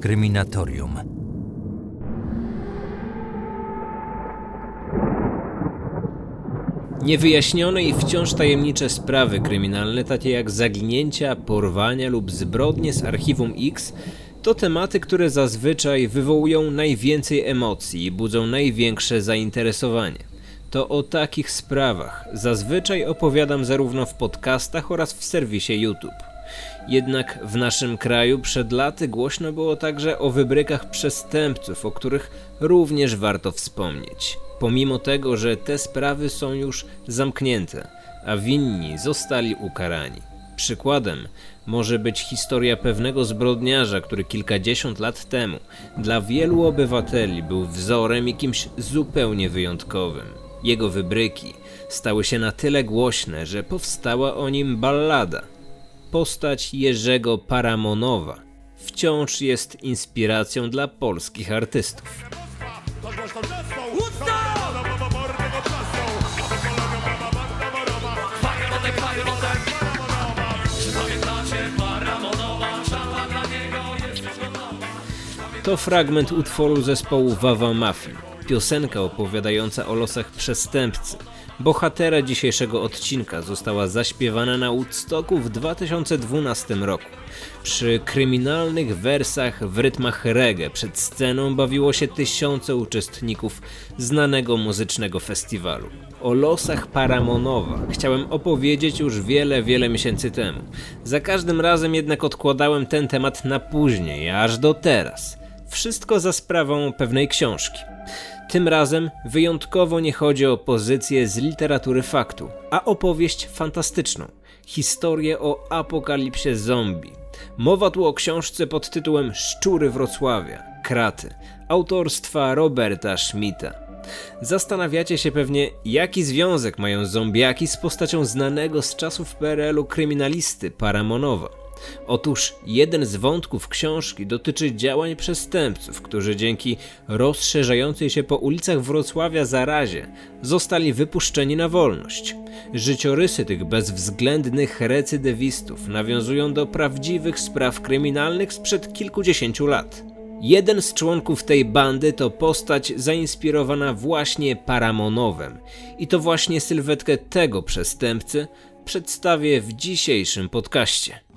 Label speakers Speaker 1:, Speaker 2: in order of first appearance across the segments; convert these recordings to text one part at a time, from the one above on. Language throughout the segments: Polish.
Speaker 1: Kryminatorium.
Speaker 2: Niewyjaśnione i wciąż tajemnicze sprawy kryminalne, takie jak zaginięcia, porwania lub zbrodnie z archiwum X, to tematy, które zazwyczaj wywołują najwięcej emocji i budzą największe zainteresowanie. To o takich sprawach zazwyczaj opowiadam zarówno w podcastach oraz w serwisie YouTube. Jednak w naszym kraju przed laty głośno było także o wybrykach przestępców, o których również warto wspomnieć. Pomimo tego, że te sprawy są już zamknięte, a winni zostali ukarani. Przykładem może być historia pewnego zbrodniarza, który kilkadziesiąt lat temu dla wielu obywateli był wzorem i kimś zupełnie wyjątkowym. Jego wybryki stały się na tyle głośne, że powstała o nim ballada. Postać Jerzego Paramonowa wciąż jest inspiracją dla polskich artystów. To fragment utworu zespołu Wawa Mafii. Piosenka opowiadająca o losach przestępcy. Bohatera dzisiejszego odcinka została zaśpiewana na Woodstocku w 2012 roku. Przy kryminalnych wersach w rytmach reggae przed sceną bawiło się tysiące uczestników znanego muzycznego festiwalu. O losach Paramonowa chciałem opowiedzieć już wiele, wiele miesięcy temu. Za każdym razem jednak odkładałem ten temat na później, aż do teraz. Wszystko za sprawą pewnej książki. Tym razem wyjątkowo nie chodzi o pozycję z literatury faktu, a opowieść fantastyczną. Historię o apokalipsie zombie. Mowa tu o książce pod tytułem Szczury Wrocławia, Kraty, autorstwa Roberta Schmidta. Zastanawiacie się pewnie, jaki związek mają zombiaki z postacią znanego z czasów PRL-u kryminalisty Paramonowa. Otóż jeden z wątków książki dotyczy działań przestępców, którzy dzięki rozszerzającej się po ulicach Wrocławia zarazie zostali wypuszczeni na wolność. Życiorysy tych bezwzględnych recydywistów nawiązują do prawdziwych spraw kryminalnych sprzed kilkudziesięciu lat. Jeden z członków tej bandy to postać zainspirowana właśnie Paramonowem i to właśnie sylwetkę tego przestępcy przedstawię w dzisiejszym podcaście.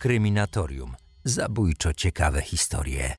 Speaker 1: Kryminatorium. Zabójczo ciekawe historie.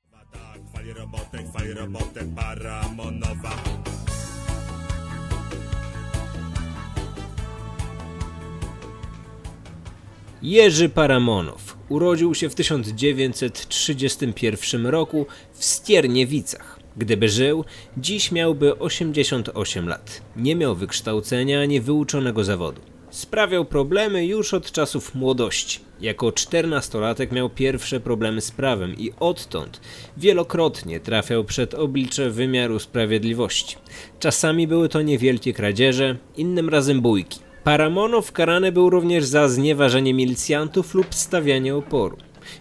Speaker 2: Jerzy Paramonow urodził się w 1931 roku w Stierniewicach. Gdyby żył, dziś miałby 88 lat. Nie miał wykształcenia ani wyuczonego zawodu. Sprawiał problemy już od czasów młodości. Jako czternastolatek miał pierwsze problemy z prawem i odtąd wielokrotnie trafiał przed oblicze wymiaru sprawiedliwości. Czasami były to niewielkie kradzieże, innym razem bójki. Paramonow karany był również za znieważenie milicjantów lub stawianie oporu.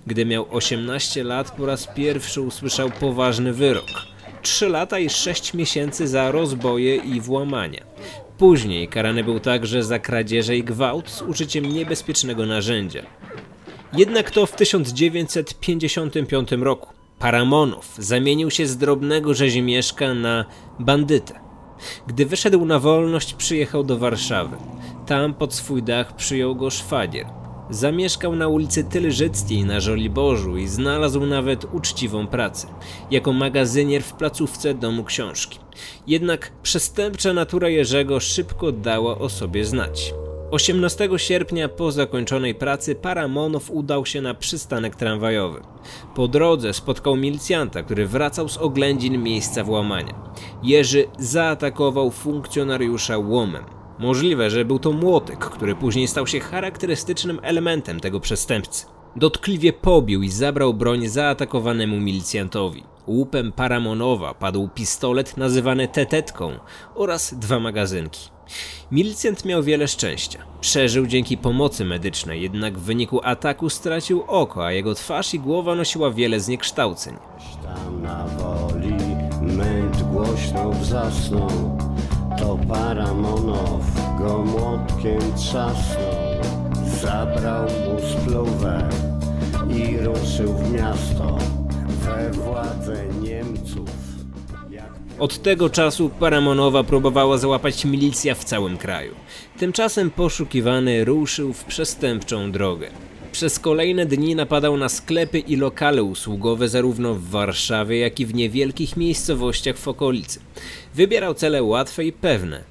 Speaker 2: Gdy miał 18 lat, po raz pierwszy usłyszał poważny wyrok. 3 lata i 6 miesięcy za rozboje i włamania. Później karany był także za kradzieże i gwałt z użyciem niebezpiecznego narzędzia. Jednak to w 1955 roku Paramonow zamienił się z drobnego rzezimieszka na bandytę. Gdy wyszedł na wolność, przyjechał do Warszawy. Tam pod swój dach przyjął go szwagier. Zamieszkał na ulicy Tylżyckiej na Żoliborzu i znalazł nawet uczciwą pracę, jako magazynier w placówce Domu Książki. Jednak przestępcza natura Jerzego szybko dała o sobie znać. 18 sierpnia po zakończonej pracy Paramonow udał się na przystanek tramwajowy. Po drodze spotkał milicjanta, który wracał z oględzin miejsca włamania. Jerzy zaatakował funkcjonariusza łomem. Możliwe, że był to młotek, który później stał się charakterystycznym elementem tego przestępcy. Dotkliwie pobił i zabrał broń zaatakowanemu milicjantowi. Łupem Paramonowa padł pistolet nazywany tetetką oraz dwa magazynki. Milicjant miał wiele szczęścia. Przeżył dzięki pomocy medycznej, jednak w wyniku ataku stracił oko, a jego twarz i głowa nosiła wiele zniekształceń.
Speaker 3: Tam na woli męt głośno wzasnął, to Paramonow go młotkiem trzasnął. Zabrał mu spluwę, i ruszył w miasto we władzę Niemców. Jak
Speaker 2: Od tego czasu Paramonowa próbowała załapać milicja w całym kraju. Tymczasem poszukiwany ruszył w przestępczą drogę. Przez kolejne dni napadał na sklepy i lokale usługowe zarówno w Warszawie, jak i w niewielkich miejscowościach w okolicy. Wybierał cele łatwe i pewne.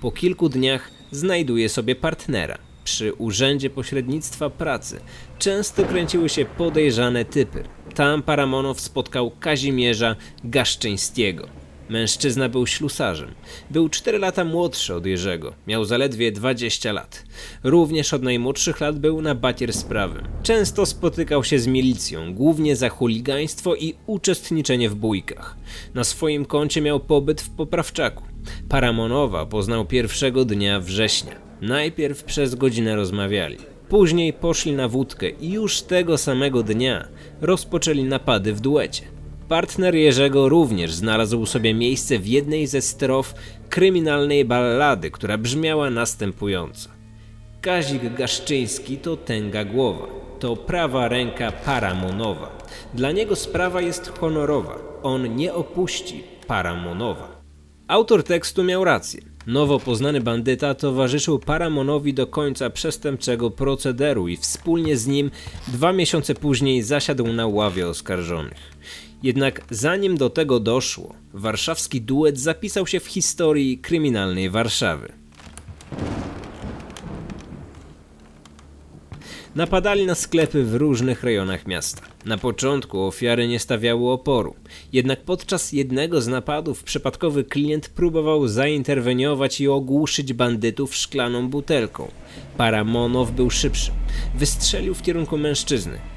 Speaker 2: Po kilku dniach znajduje sobie partnera. Przy Urzędzie Pośrednictwa Pracy często kręciły się podejrzane typy. Tam Paramonow spotkał Kazimierza Gaszczyńskiego. Mężczyzna był ślusarzem. Był 4 lata młodszy od Jerzego. Miał zaledwie 20 lat. Również od najmłodszych lat był na bakier z prawem. Często spotykał się z milicją, głównie za chuligaństwo i uczestniczenie w bójkach. Na swoim koncie miał pobyt w Poprawczaku. Paramonowa poznał pierwszego dnia września. Najpierw przez godzinę rozmawiali. Później poszli na wódkę i już tego samego dnia rozpoczęli napady w duecie. Partner Jerzego również znalazł sobie miejsce w jednej ze strof kryminalnej ballady, która brzmiała następująco. Kazik Gaszczyński to tęga głowa, to prawa ręka Paramonowa. Dla niego sprawa jest honorowa, on nie opuści Paramonowa. Autor tekstu miał rację. Nowo poznany bandyta towarzyszył Paramonowi do końca przestępczego procederu i wspólnie z nim dwa miesiące później zasiadł na ławie oskarżonych. Jednak zanim do tego doszło, warszawski duet zapisał się w historii kryminalnej Warszawy. Napadali na sklepy w różnych rejonach miasta. Na początku ofiary nie stawiały oporu, jednak podczas jednego z napadów przypadkowy klient próbował zainterweniować i ogłuszyć bandytów szklaną butelką. Paramonow był szybszy. Wystrzelił w kierunku mężczyzny.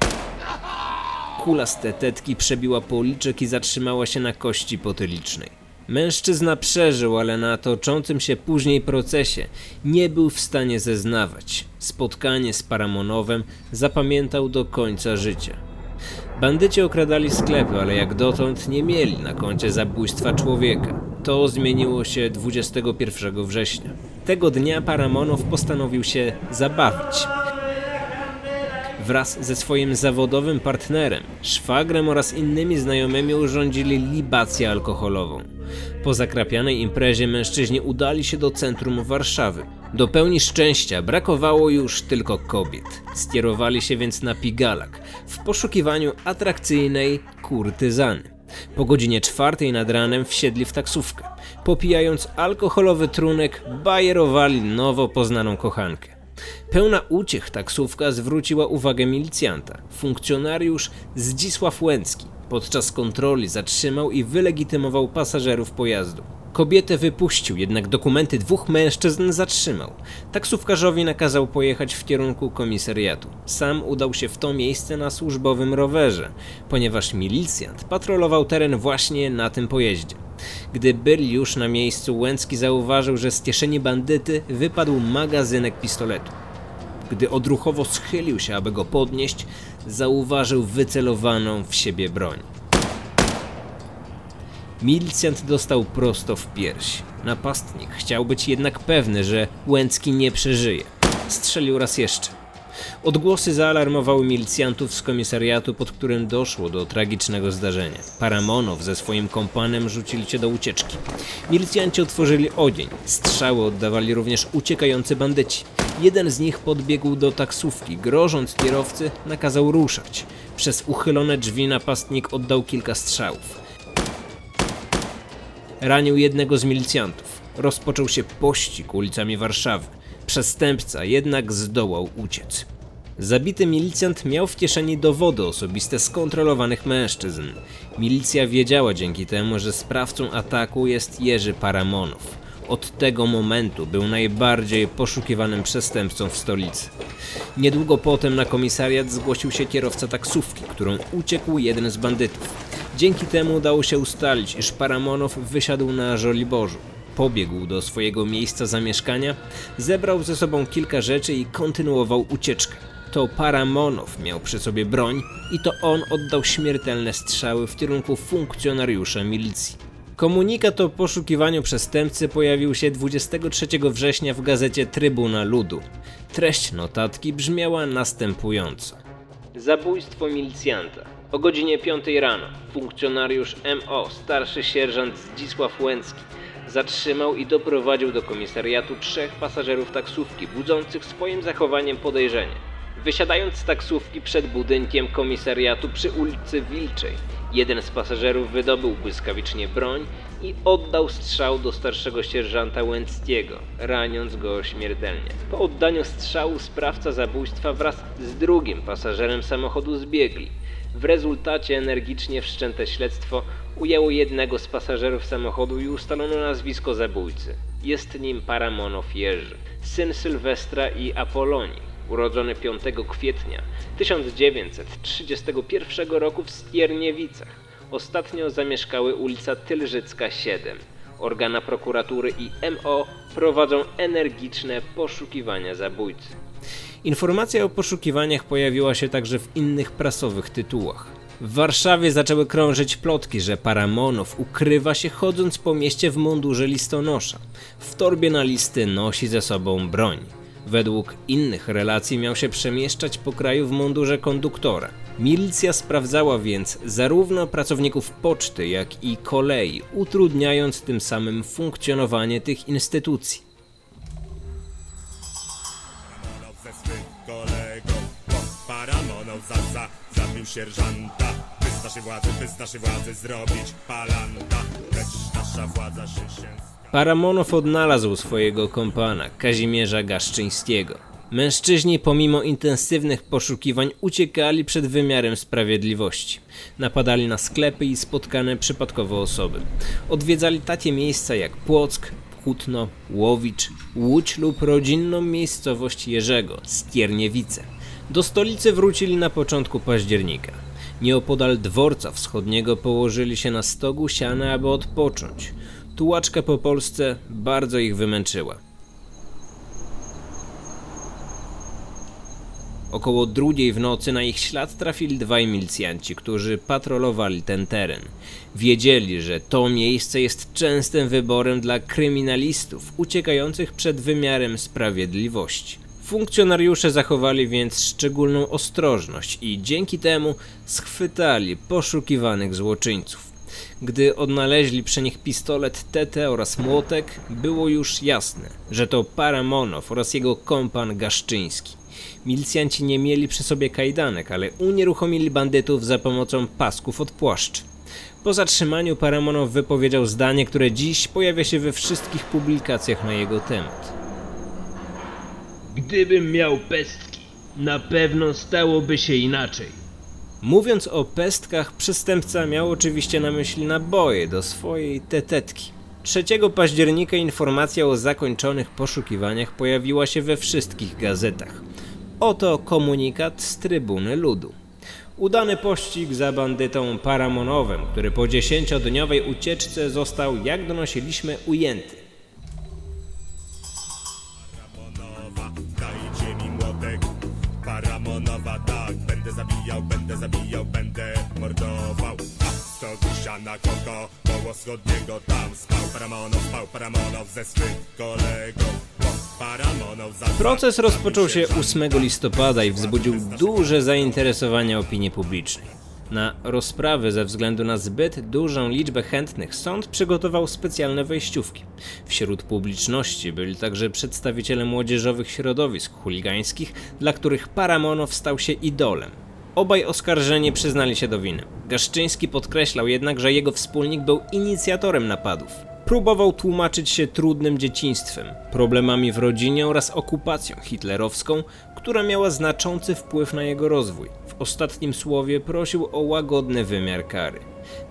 Speaker 2: Kula z przebiła policzek i zatrzymała się na kości potylicznej. Mężczyzna przeżył, ale na toczącym się później procesie nie był w stanie zeznawać. Spotkanie z Paramonowem zapamiętał do końca życia. Bandyci okradali sklepy, ale jak dotąd nie mieli na koncie zabójstwa człowieka. To zmieniło się 21 września. Tego dnia Paramonow postanowił się zabawić wraz ze swoim zawodowym partnerem, szwagrem oraz innymi znajomymi urządzili libację alkoholową. Po zakrapianej imprezie mężczyźni udali się do centrum Warszawy. Do pełni szczęścia brakowało już tylko kobiet. Skierowali się więc na Pigalak w poszukiwaniu atrakcyjnej kurtyzany. Po godzinie czwartej nad ranem wsiedli w taksówkę. Popijając alkoholowy trunek, bajerowali nowo poznaną kochankę. Pełna uciech taksówka zwróciła uwagę milicjanta. Funkcjonariusz Zdzisław Łęcki podczas kontroli zatrzymał i wylegitymował pasażerów pojazdu. Kobietę wypuścił, jednak dokumenty dwóch mężczyzn zatrzymał. Taksówkarzowi nakazał pojechać w kierunku komisariatu. Sam udał się w to miejsce na służbowym rowerze, ponieważ milicjant patrolował teren właśnie na tym pojeździe. Gdy byli już na miejscu, Łęcki zauważył, że z kieszeni bandyty wypadł magazynek pistoletu. Gdy odruchowo schylił się, aby go podnieść, zauważył wycelowaną w siebie broń. Milicjant dostał prosto w pierś. Napastnik chciał być jednak pewny, że Łęcki nie przeżyje. Strzelił raz jeszcze. Odgłosy zaalarmowały milicjantów z komisariatu, pod którym doszło do tragicznego zdarzenia. Paramonow ze swoim kompanem rzucili się do ucieczki. Milicjanci otworzyli ogień. Strzały oddawali również uciekający bandyci. Jeden z nich podbiegł do taksówki, grożąc kierowcy, nakazał ruszać. Przez uchylone drzwi napastnik oddał kilka strzałów. Ranił jednego z milicjantów. Rozpoczął się pościg ulicami Warszawy. Przestępca jednak zdołał uciec. Zabity milicjant miał w kieszeni dowody osobiste skontrolowanych mężczyzn. Milicja wiedziała dzięki temu, że sprawcą ataku jest Jerzy Paramonow. Od tego momentu był najbardziej poszukiwanym przestępcą w stolicy. Niedługo potem na komisariat zgłosił się kierowca taksówki, którą uciekł jeden z bandytów. Dzięki temu udało się ustalić, iż Paramonow wysiadł na Żoliborzu. Pobiegł do swojego miejsca zamieszkania, zebrał ze sobą kilka rzeczy i kontynuował ucieczkę. To Paramonow miał przy sobie broń i to on oddał śmiertelne strzały w kierunku funkcjonariusza milicji. Komunikat o poszukiwaniu przestępcy pojawił się 23 września w gazecie Trybuna Ludu. Treść notatki brzmiała następująco. Zabójstwo milicjanta. O godzinie 5 rano funkcjonariusz MO, starszy sierżant Zdzisław Łęcki, zatrzymał i doprowadził do komisariatu trzech pasażerów taksówki, budzących swoim zachowaniem podejrzenie. Wysiadając z taksówki przed budynkiem komisariatu przy ulicy Wilczej, jeden z pasażerów wydobył błyskawicznie broń i oddał strzał do starszego sierżanta Łęckiego, raniąc go śmiertelnie. Po oddaniu strzału sprawca zabójstwa wraz z drugim pasażerem samochodu zbiegli. W rezultacie energicznie wszczęte śledztwo ujęło jednego z pasażerów samochodu i ustalono nazwisko zabójcy. Jest nim Paramonow Jerzy, syn Sylwestra i Apolonii, urodzony 5 kwietnia 1931 roku w Stierniewicach. Ostatnio zamieszkały ulica Tylżycka 7. Organa prokuratury i MO prowadzą energiczne poszukiwania zabójcy. Informacja o poszukiwaniach pojawiła się także w innych prasowych tytułach. W Warszawie zaczęły krążyć plotki, że Paramonow ukrywa się chodząc po mieście w mundurze listonosza. W torbie na listy nosi ze sobą broń. Według innych relacji miał się przemieszczać po kraju w mundurze konduktora. Milicja sprawdzała więc zarówno pracowników poczty, jak i kolei, utrudniając tym samym funkcjonowanie tych instytucji.
Speaker 4: Paramonow ze zabił sierżanta By z naszej władzy, by z naszej władzy zrobić palanta Lecz nasza władza się się
Speaker 2: Paramonow odnalazł swojego kompana, Kazimierza Gaszczyńskiego. Mężczyźni pomimo intensywnych poszukiwań uciekali przed wymiarem sprawiedliwości. Napadali na sklepy i spotkane przypadkowo osoby. Odwiedzali takie miejsca jak Płock, Kutno, Łowicz, Łódź lub rodzinną miejscowość Jerzego, Stierniewice. Do stolicy wrócili na początku października. Nieopodal dworca wschodniego położyli się na stogu siana, aby odpocząć. Tułaczka po Polsce bardzo ich wymęczyła. Około drugiej w nocy na ich ślad trafili dwaj milicjanci, którzy patrolowali ten teren. Wiedzieli, że to miejsce jest częstym wyborem dla kryminalistów uciekających przed wymiarem sprawiedliwości. Funkcjonariusze zachowali więc szczególną ostrożność i dzięki temu schwytali poszukiwanych złoczyńców. Gdy odnaleźli przy nich pistolet TT oraz młotek, było już jasne, że to Paramonow oraz jego kompan Gaszczyński. Milicjanci nie mieli przy sobie kajdanek, ale unieruchomili bandytów za pomocą pasków od płaszcz. Po zatrzymaniu Paramonow wypowiedział zdanie, które dziś pojawia się we wszystkich publikacjach na jego temat.
Speaker 5: Gdybym miał pestki, na pewno stałoby się inaczej.
Speaker 2: Mówiąc o pestkach, przestępca miał oczywiście na myśli naboje do swojej tetetki. 3 października informacja o zakończonych poszukiwaniach pojawiła się we wszystkich gazetach. Oto komunikat z trybuny ludu. Udany pościg za bandytą Paramonowem, który po dziesięciodniowej ucieczce został, jak donosiliśmy, ujęty.
Speaker 4: Koło wschodniego tam spał Paramonow, spał Paramonow ze Paramonow za
Speaker 2: Proces rozpoczął się 8 listopada i wzbudził duże zainteresowanie opinii publicznej. Na rozprawy ze względu na zbyt dużą liczbę chętnych sąd przygotował specjalne wejściówki. Wśród publiczności byli także przedstawiciele młodzieżowych środowisk chuligańskich, dla których Paramonow stał się idolem. Obaj oskarżeni przyznali się do winy. Gaszczyński podkreślał jednak, że jego wspólnik był inicjatorem napadów. Próbował tłumaczyć się trudnym dzieciństwem, problemami w rodzinie oraz okupacją hitlerowską, która miała znaczący wpływ na jego rozwój. W ostatnim słowie prosił o łagodny wymiar kary.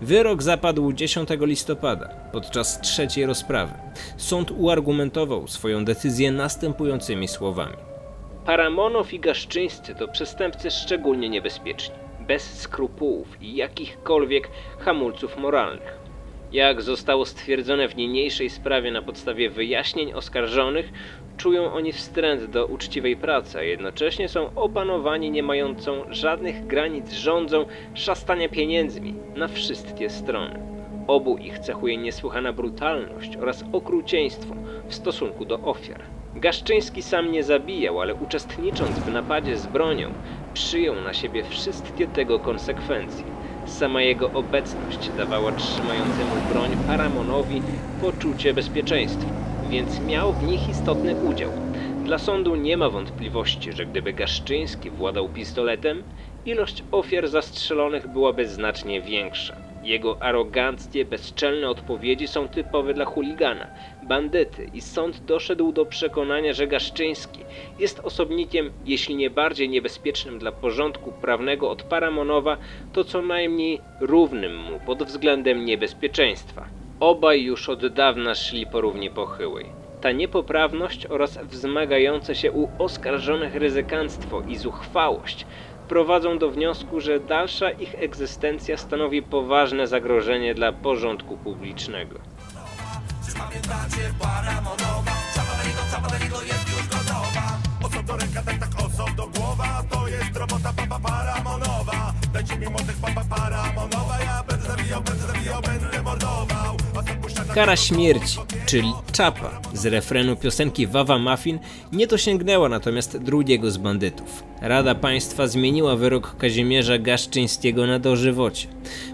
Speaker 2: Wyrok zapadł 10 listopada, podczas trzeciej rozprawy. Sąd uargumentował swoją decyzję następującymi słowami. Paramonow i Gaszczyńscy to przestępcy szczególnie niebezpieczni, bez skrupułów i jakichkolwiek hamulców moralnych. Jak zostało stwierdzone w niniejszej sprawie na podstawie wyjaśnień oskarżonych, czują oni wstręt do uczciwej pracy, a jednocześnie są opanowani nie mającą żadnych granic rządzą szastania pieniędzmi na wszystkie strony. Obu ich cechuje niesłychana brutalność oraz okrucieństwo w stosunku do ofiar. Gaszczyński sam nie zabijał, ale uczestnicząc w napadzie z bronią, przyjął na siebie wszystkie tego konsekwencje. Sama jego obecność dawała trzymającemu broń Paramonowi poczucie bezpieczeństwa, więc miał w nich istotny udział. Dla sądu nie ma wątpliwości, że gdyby Gaszczyński władał pistoletem, ilość ofiar zastrzelonych byłaby znacznie większa. Jego aroganckie, bezczelne odpowiedzi są typowe dla chuligana, bandyty i sąd doszedł do przekonania, że Gaszczyński jest osobnikiem, jeśli nie bardziej niebezpiecznym dla porządku prawnego od Paramonowa, to co najmniej równym mu pod względem niebezpieczeństwa. Obaj już od dawna szli po równi pochyłej. Ta niepoprawność oraz wzmagające się u oskarżonych ryzykanstwo i zuchwałość prowadzą do wniosku, że dalsza ich egzystencja stanowi poważne zagrożenie dla porządku publicznego. Kara śmierci, czyli czapa z refrenu piosenki Wawa Muffin nie dosięgnęła natomiast drugiego z bandytów. Rada Państwa zmieniła wyrok Kazimierza Gaszczyńskiego na dożywocie.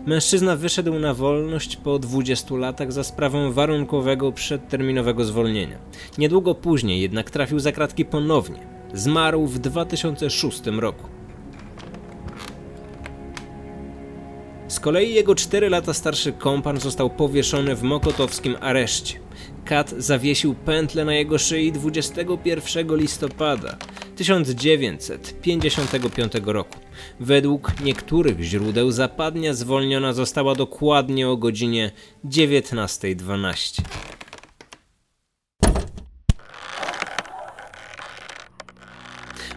Speaker 2: Mężczyzna wyszedł na wolność po 20 latach za sprawą warunkowego przedterminowego zwolnienia. Niedługo później jednak trafił za kratki ponownie. Zmarł w 2006 roku. Z kolei jego 4 lata starszy kompan został powieszony w mokotowskim areszcie. Kat zawiesił pętlę na jego szyi 21 listopada 1955 roku. Według niektórych źródeł zapadnia zwolniona została dokładnie o godzinie 19.12.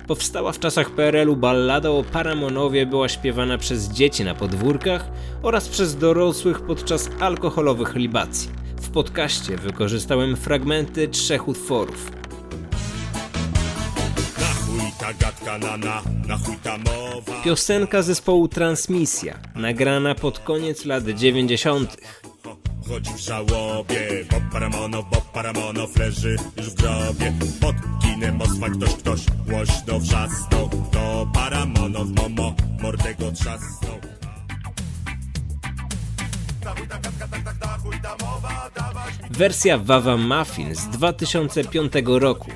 Speaker 2: Powstała w czasach PRL-u ballada o Paramonowie była śpiewana przez dzieci na podwórkach oraz przez dorosłych podczas alkoholowych libacji. W podcaście wykorzystałem fragmenty trzech utworów. Piosenka zespołu Transmisja, nagrana pod koniec lat 90.
Speaker 4: Chodzi w żałobie Bob Paramonow, Bob Paramonow leży już w grobie Pod kinem Moskwa ktoś, ktoś głośno wrzasnął To Paramonow, momo, mordego trzasnął
Speaker 2: Wersja Wawa Muffin z 2005 roku.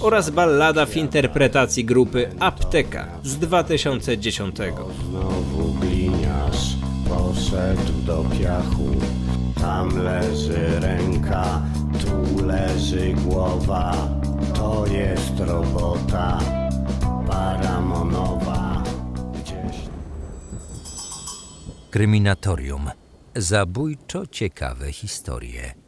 Speaker 2: oraz ballada w interpretacji grupy Apteka z 2010.
Speaker 3: Znowu poszedł do piachu. Tam leży ręka, tu leży głowa. To jest robota paramonowa. Gdzieś
Speaker 1: Kryminatorium. Zabójczo ciekawe historie.